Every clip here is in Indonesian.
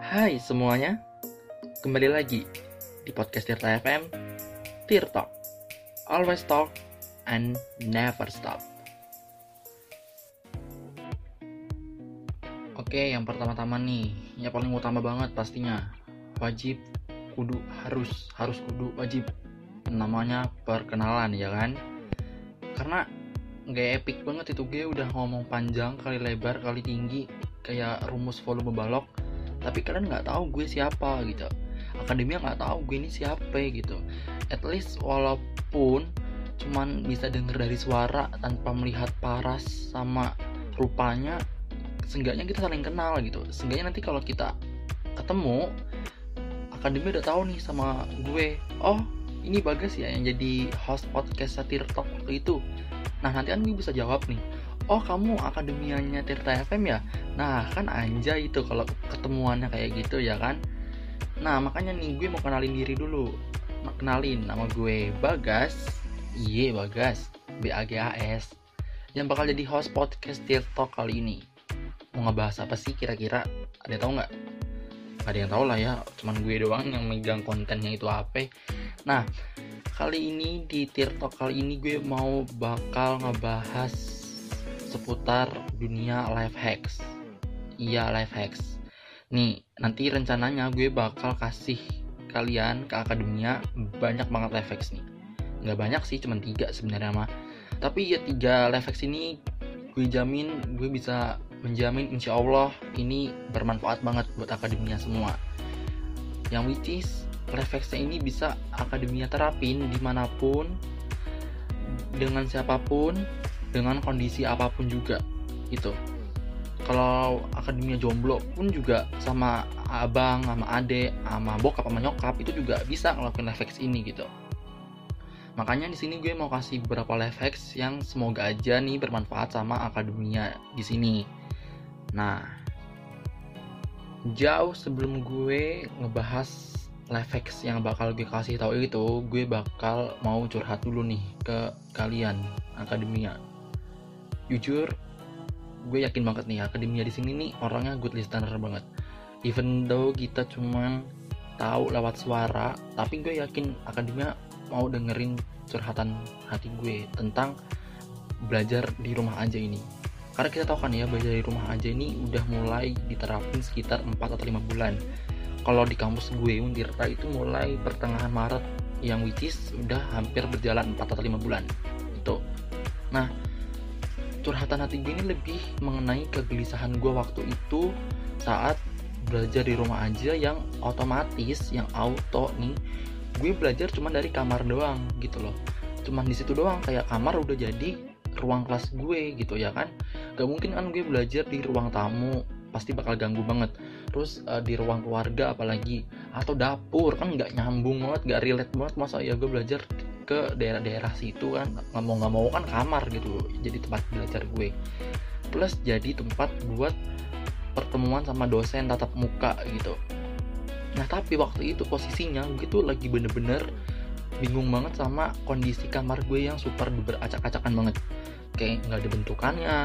Hai semuanya, kembali lagi di podcast Tirta FM, Tirta, always talk and never stop. Oke, yang pertama-tama nih, yang paling utama banget pastinya, wajib, kudu, harus, harus kudu, wajib. Namanya perkenalan ya kan? Karena nggak epic banget itu gue udah ngomong panjang kali lebar kali tinggi kayak rumus volume balok tapi kalian nggak tahu gue siapa gitu. Akademia nggak tahu gue ini siapa gitu. At least walaupun cuman bisa denger dari suara tanpa melihat paras sama rupanya seenggaknya kita saling kenal gitu. Seenggaknya nanti kalau kita ketemu akademi udah tahu nih sama gue. Oh ini bagus ya yang jadi host podcast satir talk itu. Nah nanti kan gue bisa jawab nih oh kamu akademianya Tirta FM ya? Nah kan anjay itu kalau ketemuannya kayak gitu ya kan? Nah makanya nih gue mau kenalin diri dulu. Kenalin nama gue Bagas. Iye Bagas. B A G A S. Yang bakal jadi host podcast Tirta kali ini. Mau ngebahas apa sih kira-kira? Ada tahu nggak? Ada yang tahu lah ya cuman gue doang yang megang kontennya itu apa nah kali ini di Tirtok kali ini gue mau bakal ngebahas seputar dunia life hacks. Iya, life hacks. Nih, nanti rencananya gue bakal kasih kalian ke akademia banyak banget life hacks nih. Nggak banyak sih, cuma tiga sebenarnya mah. Tapi ya tiga life hacks ini gue jamin gue bisa menjamin insya Allah ini bermanfaat banget buat akademia semua. Yang which is life hacksnya ini bisa akademia terapin di mana pun dengan siapa pun dengan kondisi apa pun juga gitu. Kalau akademia jomblo pun juga sama abang sama ade sama bokap sama nyokap itu juga bisa ngelakuin life hacks ini gitu. Makanya di sini gue mau kasih beberapa life hacks yang semoga aja nih bermanfaat sama akademia di sini. Nah jauh sebelum gue ngebahas life hacks yang bakal gue kasih tahu itu gue bakal mau curhat dulu nih ke kalian akademia jujur gue yakin banget nih akademia di sini nih orangnya good listener banget. Even though kita cuma tahu lewat suara tapi gue yakin akademia mau dengerin curhatan hati gue tentang belajar di rumah aja ini. Karena kita tahu kan ya belajar di rumah aja ini udah mulai diterapin sekitar 4 atau 5 bulan. Kalau di kampus gue Untirta itu mulai pertengahan Maret yang which is udah hampir berjalan 4 atau 5 bulan. Itu nah curhatan hati gue ini lebih mengenai kegelisahan gue waktu itu saat belajar di rumah aja yang otomatis yang auto nih. Gue belajar cuma dari kamar doang gitu loh. Cuman di situ doang kayak kamar udah jadi ruang kelas gue gitu ya kan. Gak mungkin kan gue belajar di ruang tamu pasti bakal ganggu banget. Terus uh, di ruang keluarga apalagi atau dapur kan nggak nyambung banget nggak relate banget masa ya gue belajar ke daerah-daerah situ kan nggak mau nggak mau kan kamar gitu jadi tempat belajar gue. Plus jadi tempat buat pertemuan sama dosen tatap muka gitu. Nah tapi waktu itu posisinya gue tuh lagi bener-bener bingung banget sama kondisi kamar gue yang super duper acak-acakan banget. Kayak nggak ada bentukannya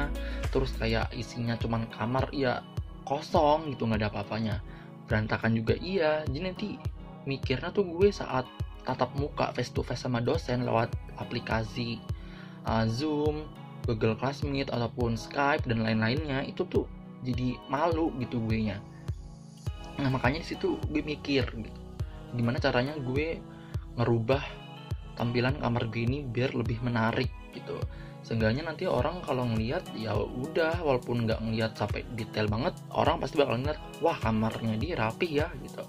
terus kayak isinya cuman kamar ya kosong gitu nggak ada apa-apanya. Berantakan juga iya. Jadi nanti mikirnya tuh gue saat tatap muka face to face sama dosen lewat aplikasi uh, Zoom, Google Classmeet ataupun Skype dan lain-lainnya itu tuh jadi malu gitu gue nya. Nah makanya situ gue mikir gitu, gimana caranya gue ngerubah tampilan kamar gue ini biar lebih menarik gitu. Seenggaknya nanti orang kalau ngeliat ya udah walaupun nggak ngeliat sampai detail banget, orang pasti bakal ngeliat wah kamarnya dia rapi ya gitu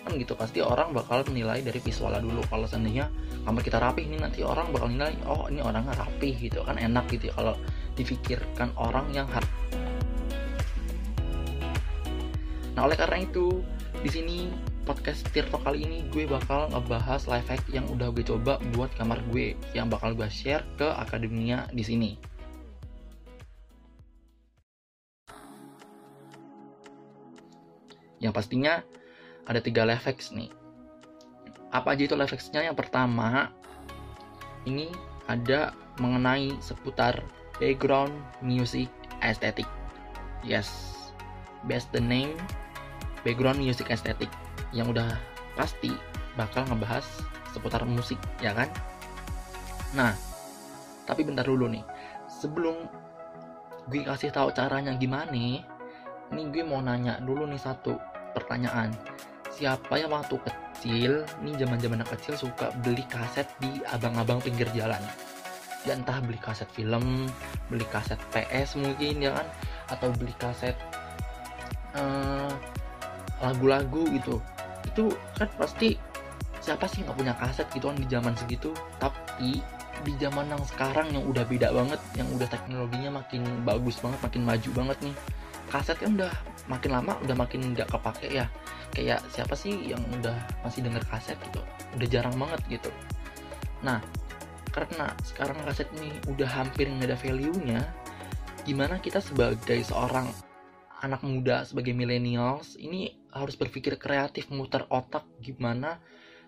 kan gitu pasti orang bakal menilai dari visualnya dulu kalau seandainya kamar kita rapi ini nanti orang bakal nilai oh ini orangnya rapi gitu kan enak gitu ya kalau difikirkan orang yang har nah oleh karena itu di sini podcast Tirto kali ini gue bakal ngebahas life hack yang udah gue coba buat kamar gue yang bakal gue share ke akademia di sini. Yang pastinya ada tiga hacks nih. Apa aja itu hacksnya? Yang pertama, ini ada mengenai seputar background music aesthetic. Yes, best the name background music estetik yang udah pasti bakal ngebahas seputar musik ya kan nah tapi bentar dulu nih sebelum gue kasih tahu caranya gimana nih gue mau nanya dulu nih satu pertanyaan siapa yang waktu kecil nih zaman zaman kecil suka beli kaset di abang-abang pinggir jalan? Ya entah beli kaset film beli kaset PS mungkin ya kan? Atau beli kaset eh, lagu-lagu gitu. Itu kan pasti siapa sih nggak punya kaset gitu kan di zaman segitu? Tapi di zaman yang sekarang yang udah beda banget yang udah teknologinya makin bagus banget makin maju banget nih kasetnya udah makin lama udah makin nggak kepake ya. Kayak siapa sih yang udah masih denger kaset gitu? Udah jarang banget gitu. Nah karena sekarang kaset ini udah hampir nggak ada value-nya gimana kita sebagai seorang anak muda sebagai millennials ini harus berpikir kreatif muter otak gimana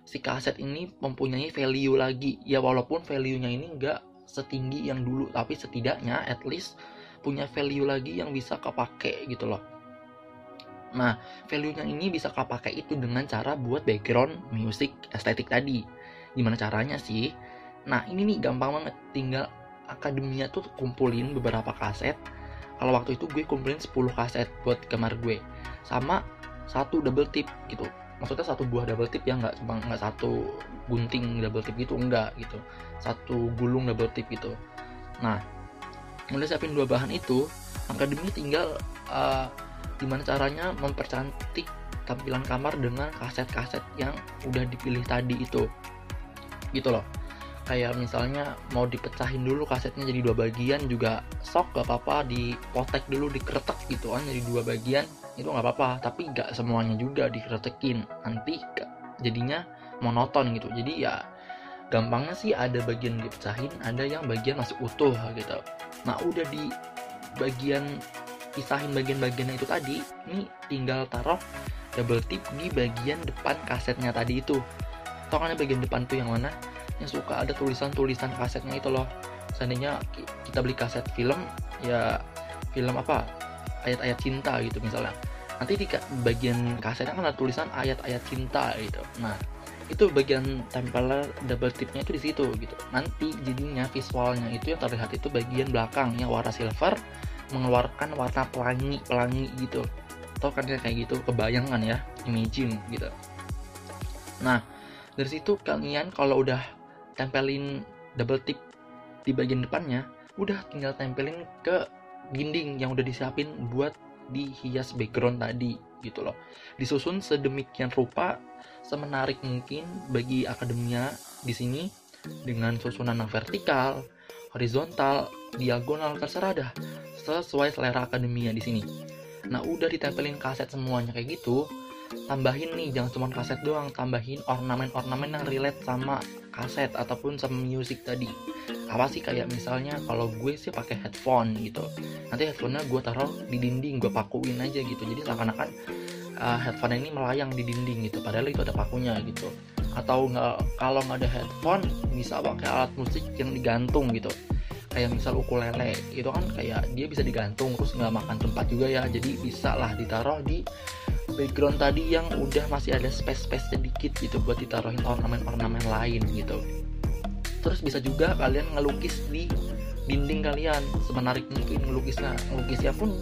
si kaset ini mempunyai value lagi. Ya walaupun value-nya ini nggak setinggi yang dulu tapi setidaknya at least punya value lagi yang bisa kepake gitu loh nah value-nya ini bisa kepake itu dengan cara buat background music estetik tadi gimana caranya sih Nah ini nih gampang banget, tinggal akademia tuh kumpulin beberapa kaset. Kalau waktu itu gue kumpulin 10 kaset buat kamar gue, sama satu double tip gitu. Maksudnya satu buah double tip ya nggak cuma nggak satu gunting double tip gitu enggak gitu, satu gulung double tip gitu. Nah mulai siapin dua bahan itu, akademi tinggal uh, gimana caranya mempercantik tampilan kamar dengan kaset-kaset yang udah dipilih tadi itu. Gitu loh. Kayak misalnya mau dipecahin dulu kasetnya jadi dua bagian juga sok gak apa-apa dipotek dulu dikeretek gitu kan jadi dua bagian itu nggak apa-apa. Tapi gak semuanya juga dikeretekin nanti jadinya monoton gitu. Jadi ya gampangnya sih ada bagian dipecahin ada yang bagian masih utuh gitu. Nah udah di bagian pisahin bagian-bagian itu tadi ini tinggal taruh double tip di bagian depan kasetnya tadi itu. Tau kan bagian depan tuh yang mana? Yang suka ada tulisan-tulisan kasetnya itu loh. Seandainya kita beli kaset film ya film apa? Ayat-ayat cinta gitu misalnya. Nanti di bagian kasetnya kan ada tulisan ayat-ayat cinta gitu. Nah itu bagian tempel double tipnya itu di situ gitu. Nanti jadinya visualnya itu yang terlihat itu bagian belakang yang warna silver mengeluarkan warna pelangi pelangi gitu. Atau kan kayak gitu? Kebayangan ya imagine gitu. Nah dari situ kalian kalau udah tempelin double tip di bagian depannya udah tinggal tempelin ke dinding yang udah disiapin buat dihias background tadi gitu loh. Disusun sedemikian rupa semenarik mungkin bagi akademia di sini dengan susunan yang vertikal horizontal diagonal terserah dah sesuai selera akademia di sini. Nah udah ditempelin kaset semuanya kayak gitu tambahin nih jangan cuma kaset doang tambahin ornamen-ornamen yang relate sama kaset ataupun sama music tadi. Apa sih kayak misalnya kalau gue sih pakai headphone gitu. Nanti headphonenya gue taruh di dinding gue pakuin aja gitu. Jadi seakan-akan uh, headphone ini melayang di dinding gitu padahal itu ada pakunya gitu. Atau nggak kalau nggak ada headphone bisa pakai alat musik yang digantung gitu. Kayak misal ukulele itu kan kayak dia bisa digantung terus nggak makan tempat juga ya. Jadi bisa lah ditaruh di background tadi yang udah masih ada space-space sedikit gitu buat ditaruhin ornamen-ornamen lain gitu. Terus bisa juga kalian ngelukis di dinding kalian. Semenarik mungkin ngelukisnya ngelukisnya pun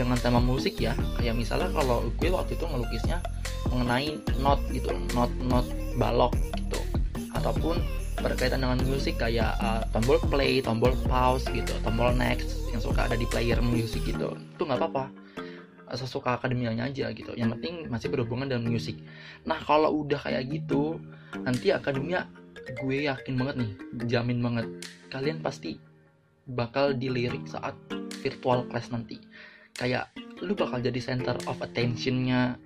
dengan tema musik ya. Kayak misalnya kalau gue waktu itu ngelukisnya mengenai not gitu not not balok gitu. Ataupun berkaitan dengan musik kayak uh, tombol play, tombol pause gitu, tombol next yang suka ada di player musik gitu. Itu nggak apa-apa sesuka akademianya aja gitu. Yang penting masih berhubungan dengan musik nah kalau udah kayak gitu nanti akademia gue yakin banget nih jamin banget kalian pasti bakal dilirik saat virtual class nanti. Kayak lu bakal jadi center of attentionnya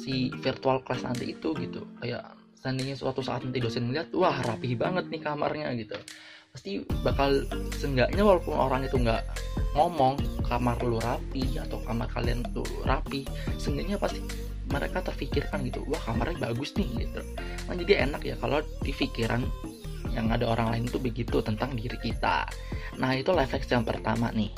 si virtual class nanti itu gitu. Kayak seandainya suatu saat nanti dosen melihat wah rapih banget nih kamarnya gitu pasti bakal seenggaknya walaupun orang itu nggak ngomong kamar lu rapi atau kamar kalian tuh rapi seenggaknya pasti mereka terfikirkan gitu wah kamarnya bagus nih gitu. Nah, jadi enak ya kalau di pikiran yang ada orang lain itu begitu tentang diri kita. Nah itu life yang pertama nih.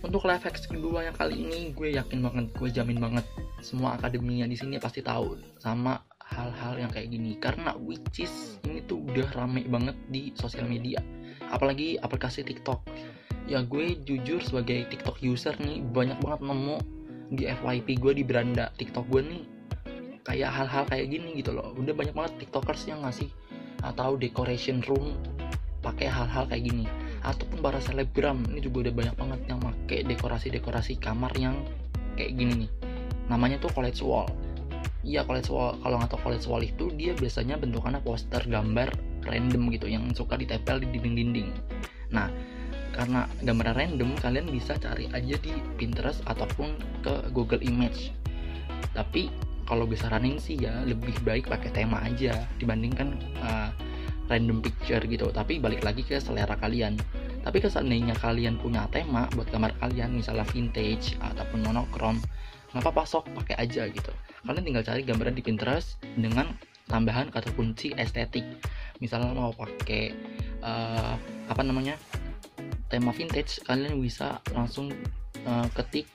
Untuk live hacks kedua yang kali ini gue yakin banget gue jamin banget semua akademinya di sini pasti tahu sama hal-hal yang kayak gini. Karena which is ini tuh udah rame banget di sosial media. Apalagi aplikasi TikTok. Ya gue jujur sebagai TikTok user nih banyak banget nemu di FYP gue di beranda TikTok gue nih kayak hal-hal kayak gini gitu loh. Udah banyak banget tiktokers yang ngasih atau decoration room pakai hal-hal kayak gini. Ataupun para selebgram ini juga udah banyak banget yang pakai dekorasi-dekorasi kamar yang kayak gini nih. Namanya tuh college wall iya college wall kalau nggak tahu college wall itu dia biasanya bentukannya poster gambar random gitu yang suka ditempel di dinding-dinding. Nah karena gambar random kalian bisa cari aja di Pinterest ataupun ke Google Image. Tapi kalau bisa running sih ya lebih baik pakai tema aja dibandingkan uh, random picture gitu. Tapi balik lagi ke selera kalian. Tapi seandainya kalian punya tema buat gambar kalian misalnya vintage ataupun monokrom nggak apa-apa pakai aja gitu. Kalian tinggal cari gambaran di Pinterest dengan tambahan kata kunci estetik. Misalnya mau pakai uh, apa namanya tema vintage kalian bisa langsung uh, ketik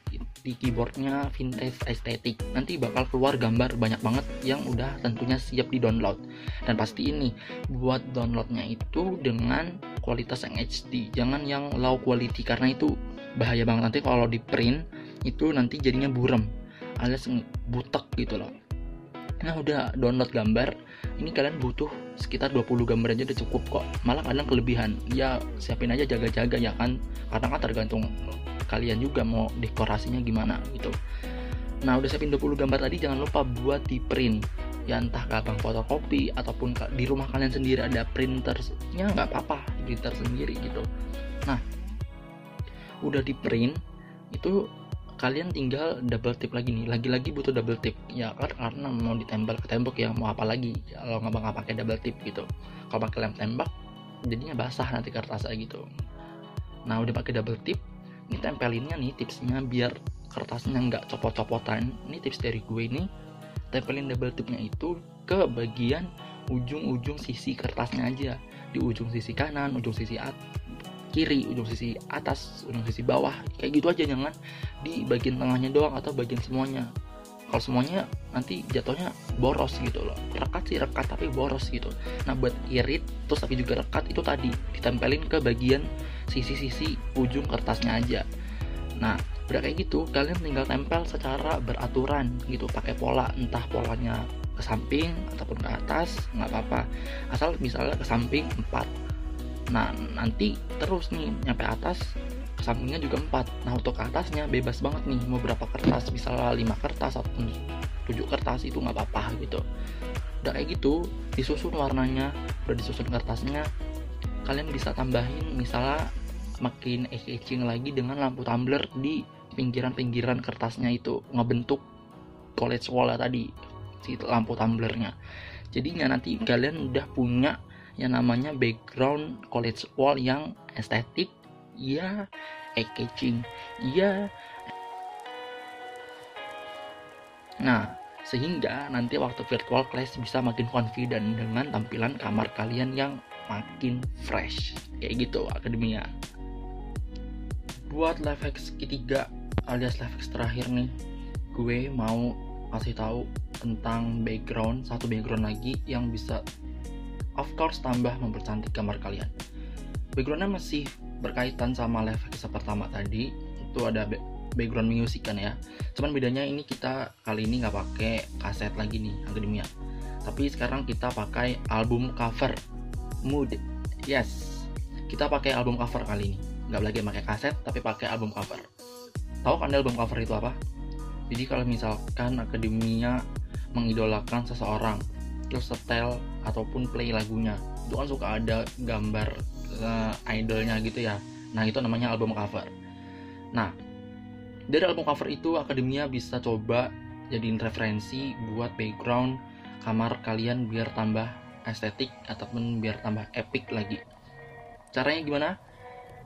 di keyboardnya vintage estetik. Nanti bakal keluar gambar banyak banget yang udah tentunya siap di download dan pasti ini buat downloadnya itu dengan kualitas yang HD jangan yang low quality karena itu bahaya banget. Nanti kalau di print itu nanti jadinya burem. Alias butek gitu loh. Nah udah download gambar ini kalian butuh sekitar 20 gambar aja udah cukup kok. Malah kadang kelebihan. Ya siapin aja jaga-jaga ya kan? Karena kan tergantung kalian juga mau dekorasinya gimana gitu. Nah udah siapin 20 gambar tadi jangan lupa buat di print. Ya entah gampang fotokopi ataupun di rumah kalian sendiri ada printernya nggak apa-apa printer sendiri gitu. Nah udah di print itu kalian tinggal double tip lagi nih. Lagi-lagi butuh double tip. Ya kan? Karena mau ditembak ke tembok ya mau apa lagi? Kalau nggak nggak pakai double tip gitu. Kalau pakai lem tembak jadinya basah nanti kertasnya gitu. Nah udah pakai double tip ini tempelinnya nih tipsnya biar kertasnya nggak copot-copotan. Ini tips dari gue ini. Tempelin double tipnya itu ke bagian ujung-ujung sisi kertasnya aja. Di ujung sisi kanan ujung sisi at kiri ujung sisi atas ujung sisi bawah. Kayak gitu aja jangan di bagian tengahnya doang atau bagian semuanya. Kalau semuanya nanti jatuhnya boros gitu loh. Rekat sih rekat tapi boros gitu. Nah buat irit terus tapi juga rekat itu tadi ditempelin ke bagian sisi-sisi ujung kertasnya aja. Nah udah kayak gitu kalian tinggal tempel secara beraturan gitu pakai pola entah polanya ke samping ataupun ke atas nggak apa-apa. Asal misalnya ke samping 4 nah nanti terus nih nyampe atas sampingnya juga 4 nah untuk ke atasnya bebas banget nih mau berapa kertas. Misalnya 5 kertas ataupun 7 kertas itu nggak apa-apa gitu. Udah kayak gitu disusun warnanya udah disusun kertasnya kalian bisa tambahin misalnya makin etching lagi dengan lampu tumbler di pinggiran-pinggiran kertasnya itu ngebentuk college wall tadi si lampu tumblernya. Jadinya nanti kalian udah punya yang namanya background college wall yang estetik ya etching ya nah sehingga nanti waktu virtual class bisa makin confident dengan tampilan kamar kalian yang makin fresh. Kayak gitu akademia. Buat live hacks ketiga alias live hacks terakhir nih gue mau kasih tahu tentang background satu background lagi yang bisa of course tambah mempercantik gambar kalian. Backgroundnya masih berkaitan sama live hacks pertama tadi. Itu ada background music kan ya. Cuman bedanya ini kita kali ini nggak pakai kaset lagi nih akademia tapi sekarang kita pakai album cover. Mood. Yes. Kita pakai album cover kali ini. Nggak lagi pakai kaset tapi pakai album cover. Tahu kan album cover itu apa? Jadi kalau misalkan akademinya mengidolakan seseorang terus setel ataupun play lagunya. Itu kan suka ada gambar uh, idolnya gitu ya. Nah itu namanya album cover. Nah dari album cover itu akademinya bisa coba jadiin referensi buat background kamar kalian biar tambah estetik ataupun biar tambah epic lagi. Caranya gimana?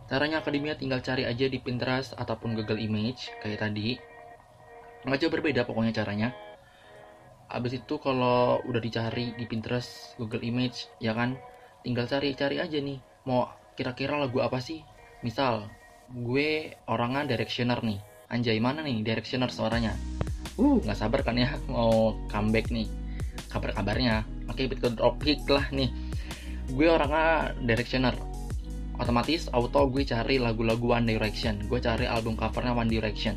Caranya akademia tinggal cari aja di Pinterest ataupun Google Image kayak tadi. Nggak jauh berbeda pokoknya caranya. Abis itu kalau udah dicari di Pinterest, Google Image, ya kan, tinggal cari-cari aja nih. Mau kira-kira lagu apa sih? Misal, gue orangnya directioner nih. Anjay mana nih directioner suaranya? Uh nggak sabar kan ya mau comeback nih. Kabar kabarnya oke betul topik lah nih. Gue orangnya directioner. Otomatis auto gue cari lagu-lagu One Direction. Gue cari album covernya One Direction.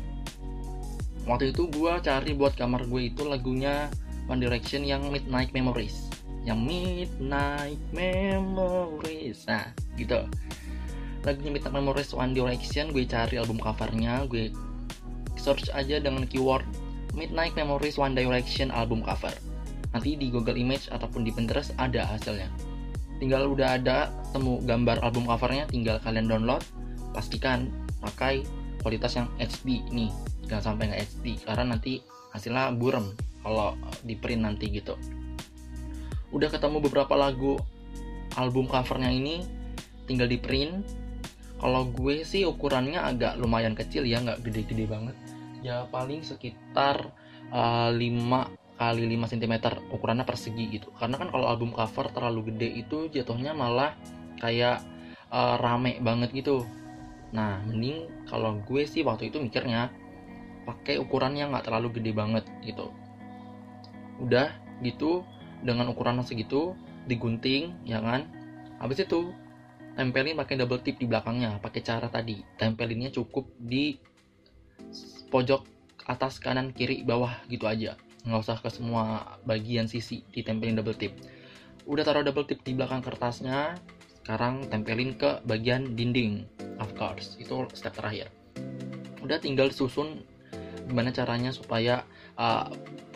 Waktu itu gue cari buat kamar gue itu lagunya One Direction yang Midnight Memories. Yang Midnight Memories. Nah gitu. Lagunya Midnight Memories One Direction gue cari album covernya gue search aja dengan keyword Midnight Memories One Direction album cover. Nanti di Google Image ataupun di Pinterest ada hasilnya. Tinggal udah ada temu gambar album covernya tinggal kalian download pastikan pakai kualitas yang HD nih. Jangan sampai nggak HD karena nanti hasilnya burem kalau di print nanti gitu. Udah ketemu beberapa lagu album covernya ini tinggal di print. Kalau gue sih ukurannya agak lumayan kecil ya nggak gede-gede banget. Ya paling sekitar uh, 5 kali 5 cm ukurannya persegi gitu. Karena kan kalau album cover terlalu gede itu jatuhnya malah kayak uh, rame banget gitu. Nah mending kalau gue sih waktu itu mikirnya pakai ukuran yang nggak terlalu gede banget gitu udah gitu dengan ukuran segitu digunting ya kan? Habis itu tempelin pakai double tip di belakangnya pakai cara tadi. Tempelinnya cukup di pojok atas kanan kiri bawah gitu aja. Nggak usah ke semua bagian sisi ditempelin double tip. Udah taruh double tip di belakang kertasnya sekarang tempelin ke bagian dinding of course. Itu step terakhir. Udah tinggal susun gimana caranya supaya uh,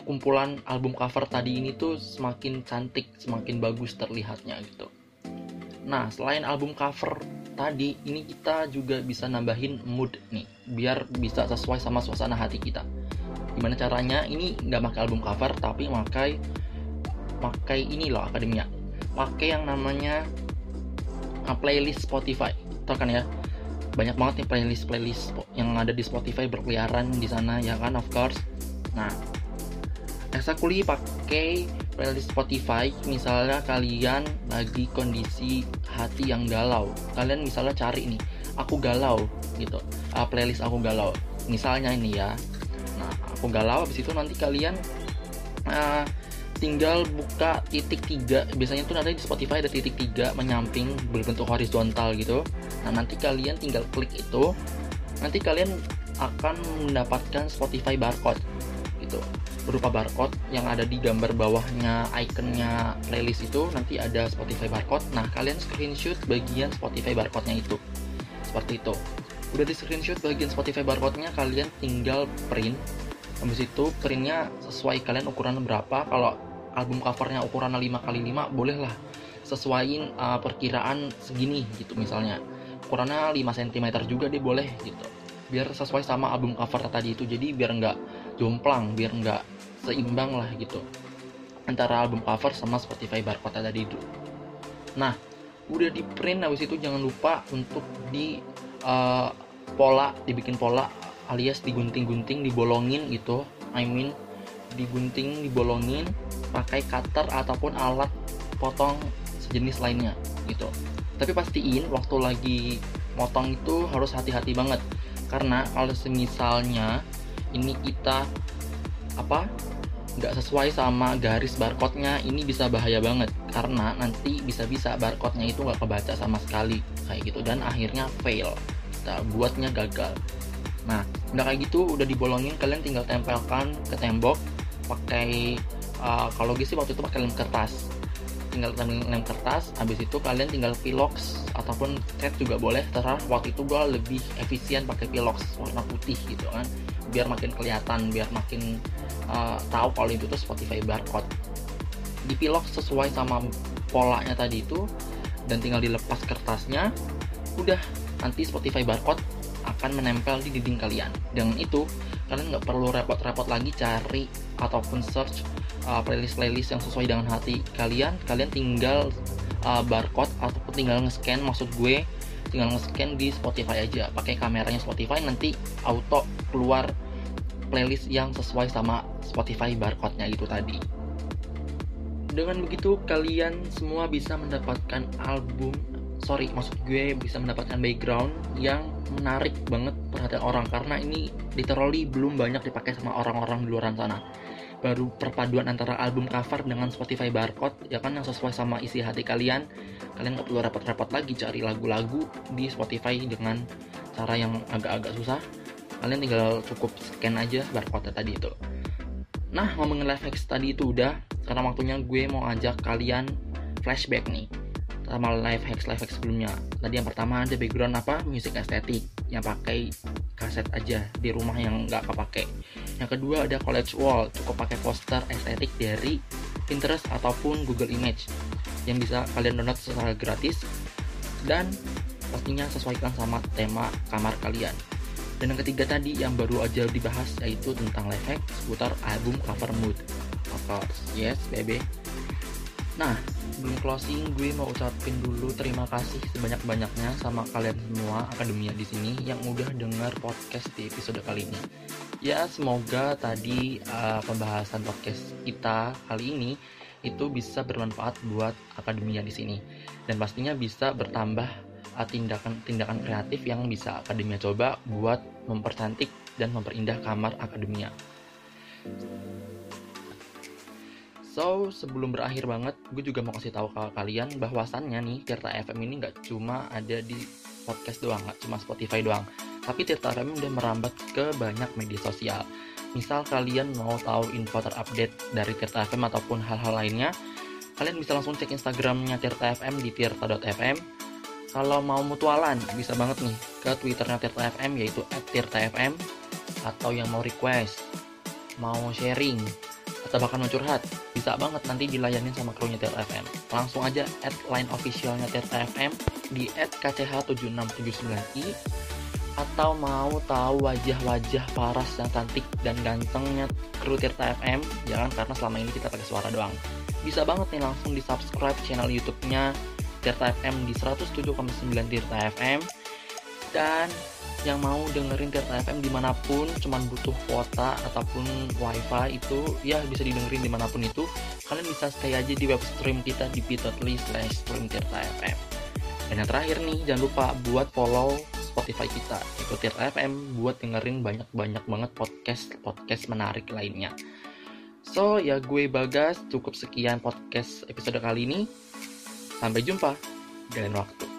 kumpulan album cover tadi ini tuh semakin cantik semakin bagus terlihatnya gitu. Nah selain album cover tadi ini kita juga bisa nambahin mood nih biar bisa sesuai sama suasana hati kita. Gimana caranya? Ini nggak pakai album cover tapi pakai pakai ini loh akademia. Pakai yang namanya uh, playlist Spotify. Tau kan ya? Banyak banget nih playlist playlist yang ada di Spotify berkeliaran di sana ya kan? Of course. Nah exactly pakai playlist Spotify. Misalnya kalian lagi kondisi hati yang galau. Kalian misalnya cari nih aku galau gitu. Uh, playlist aku galau. Misalnya ini ya. Aku galau habis itu nanti kalian uh, tinggal buka titik tiga. Biasanya tuh ada di Spotify ada titik tiga menyamping berbentuk horizontal gitu. Nah nanti kalian tinggal klik itu. Nanti kalian akan mendapatkan Spotify barcode berupa barcode yang ada di gambar bawahnya ikonnya playlist itu nanti ada Spotify barcode. Nah kalian screenshot bagian Spotify barcode-nya itu. Seperti itu. Udah di screenshot bagian Spotify barcode-nya kalian tinggal print. Habis itu printnya sesuai kalian ukuran berapa. Kalau album covernya ukuran 5 kali 5 bolehlah sesuaiin uh, perkiraan segini gitu misalnya. Ukurannya 5 cm juga deh boleh gitu. Biar sesuai sama album cover tadi itu. Jadi biar nggak jomplang biar nggak seimbang lah gitu. Antara album cover sama Spotify barcode tadi itu nah udah di print habis itu jangan lupa untuk di uh, pola dibikin pola alias digunting-gunting dibolongin gitu. I mean digunting dibolongin pakai cutter ataupun alat potong sejenis lainnya gitu. Tapi pastiin waktu lagi motong itu harus hati-hati banget. Karena kalau semisalnya ini kita apa nggak sesuai sama garis barcode-nya ini bisa bahaya banget. Karena nanti bisa-bisa barcode-nya itu nggak kebaca sama sekali. Kayak gitu. Dan akhirnya fail. Kita buatnya gagal. Nah udah kayak gitu. Udah dibolongin kalian tinggal tempelkan ke tembok. Pakai uh, kalau gitu sih waktu itu pakai lem kertas. Tinggal lem kertas. Habis itu kalian tinggal pilox ataupun cat juga boleh. Terserah waktu itu gue lebih efisien pakai pilox warna putih gitu kan biar makin kelihatan biar makin uh, tahu kalau itu tuh Spotify barcode. Di pilox sesuai sama polanya tadi itu dan tinggal dilepas kertasnya udah nanti Spotify barcode akan menempel di dinding kalian. Dengan itu kalian nggak perlu repot-repot lagi cari ataupun search uh, playlist-playlist yang sesuai dengan hati kalian. Kalian tinggal uh, barcode ataupun tinggal nge-scan maksud gue tinggal nge-scan di Spotify aja. Pakai kameranya Spotify nanti auto keluar playlist yang sesuai sama Spotify barcode-nya itu tadi. Dengan begitu kalian semua bisa mendapatkan album sorry maksud gue bisa mendapatkan background yang menarik banget perhatian orang. Karena ini literally belum banyak dipakai sama orang-orang di luar sana baru perpaduan antara album cover dengan Spotify barcode ya kan yang sesuai sama isi hati kalian. Kalian nggak perlu repot-repot lagi cari lagu-lagu di Spotify dengan cara yang agak-agak susah. Kalian tinggal cukup scan aja barcode tadi itu. Nah ngomongin live hacks tadi itu udah sekarang waktunya gue mau ajak kalian flashback nih sama live hacks live hacks sebelumnya tadi yang pertama ada background apa musik estetik yang pakai kaset aja di rumah yang nggak kepake yang kedua ada college wall, cukup pakai poster estetik dari Pinterest ataupun Google Image yang bisa kalian download secara gratis dan pastinya sesuaikan sama tema kamar kalian. Dan yang ketiga tadi yang baru aja dibahas yaitu tentang life hack seputar album cover mood. Of course, yes baby. Nah, sebelum closing gue mau ucapin dulu terima kasih sebanyak-banyaknya sama kalian semua akademia di sini yang udah dengar podcast di episode kali ini ya semoga tadi uh, pembahasan podcast kita kali ini itu bisa bermanfaat buat akademia di sini dan pastinya bisa bertambah tindakan-tindakan kreatif yang bisa akademia coba buat mempercantik dan memperindah kamar akademia. So, sebelum berakhir banget, gue juga mau kasih tahu ke kalian bahwasannya nih Tirta FM ini nggak cuma ada di podcast doang, nggak cuma Spotify doang tapi Tirta FM udah merambat ke banyak media sosial. Misal kalian mau tahu info terupdate dari Tirta FM ataupun hal-hal lainnya, kalian bisa langsung cek Instagramnya Tirta FM di tirta.fm. Kalau mau mutualan, bisa banget nih ke Twitternya Tirta FM yaitu @tirta_fm atau yang mau request, mau sharing, atau bahkan mau curhat, bisa banget nanti dilayanin sama krunya Tirta FM. Langsung aja add line officialnya Tirta FM di @kch7679i atau mau tahu wajah-wajah paras yang cantik dan gantengnya kru Tirta FM jangan karena selama ini kita pakai suara doang. Bisa banget nih langsung di subscribe channel YouTube-nya Tirta FM di 107,9 Tirta FM dan yang mau dengerin Tirta FM di mana pun cuman butuh kuota ataupun wifi itu ya bisa didengerin di mana pun itu. Kalian bisa stay aja di web stream kita di bit.ly slash stream Tirta FM dan yang terakhir nih jangan lupa buat follow Spotify kita ikuti FM buat dengerin banyak-banyak banget podcast podcast menarik lainnya. So ya gue Bagas cukup sekian podcast episode kali ini. Sampai jumpa. Dan waktu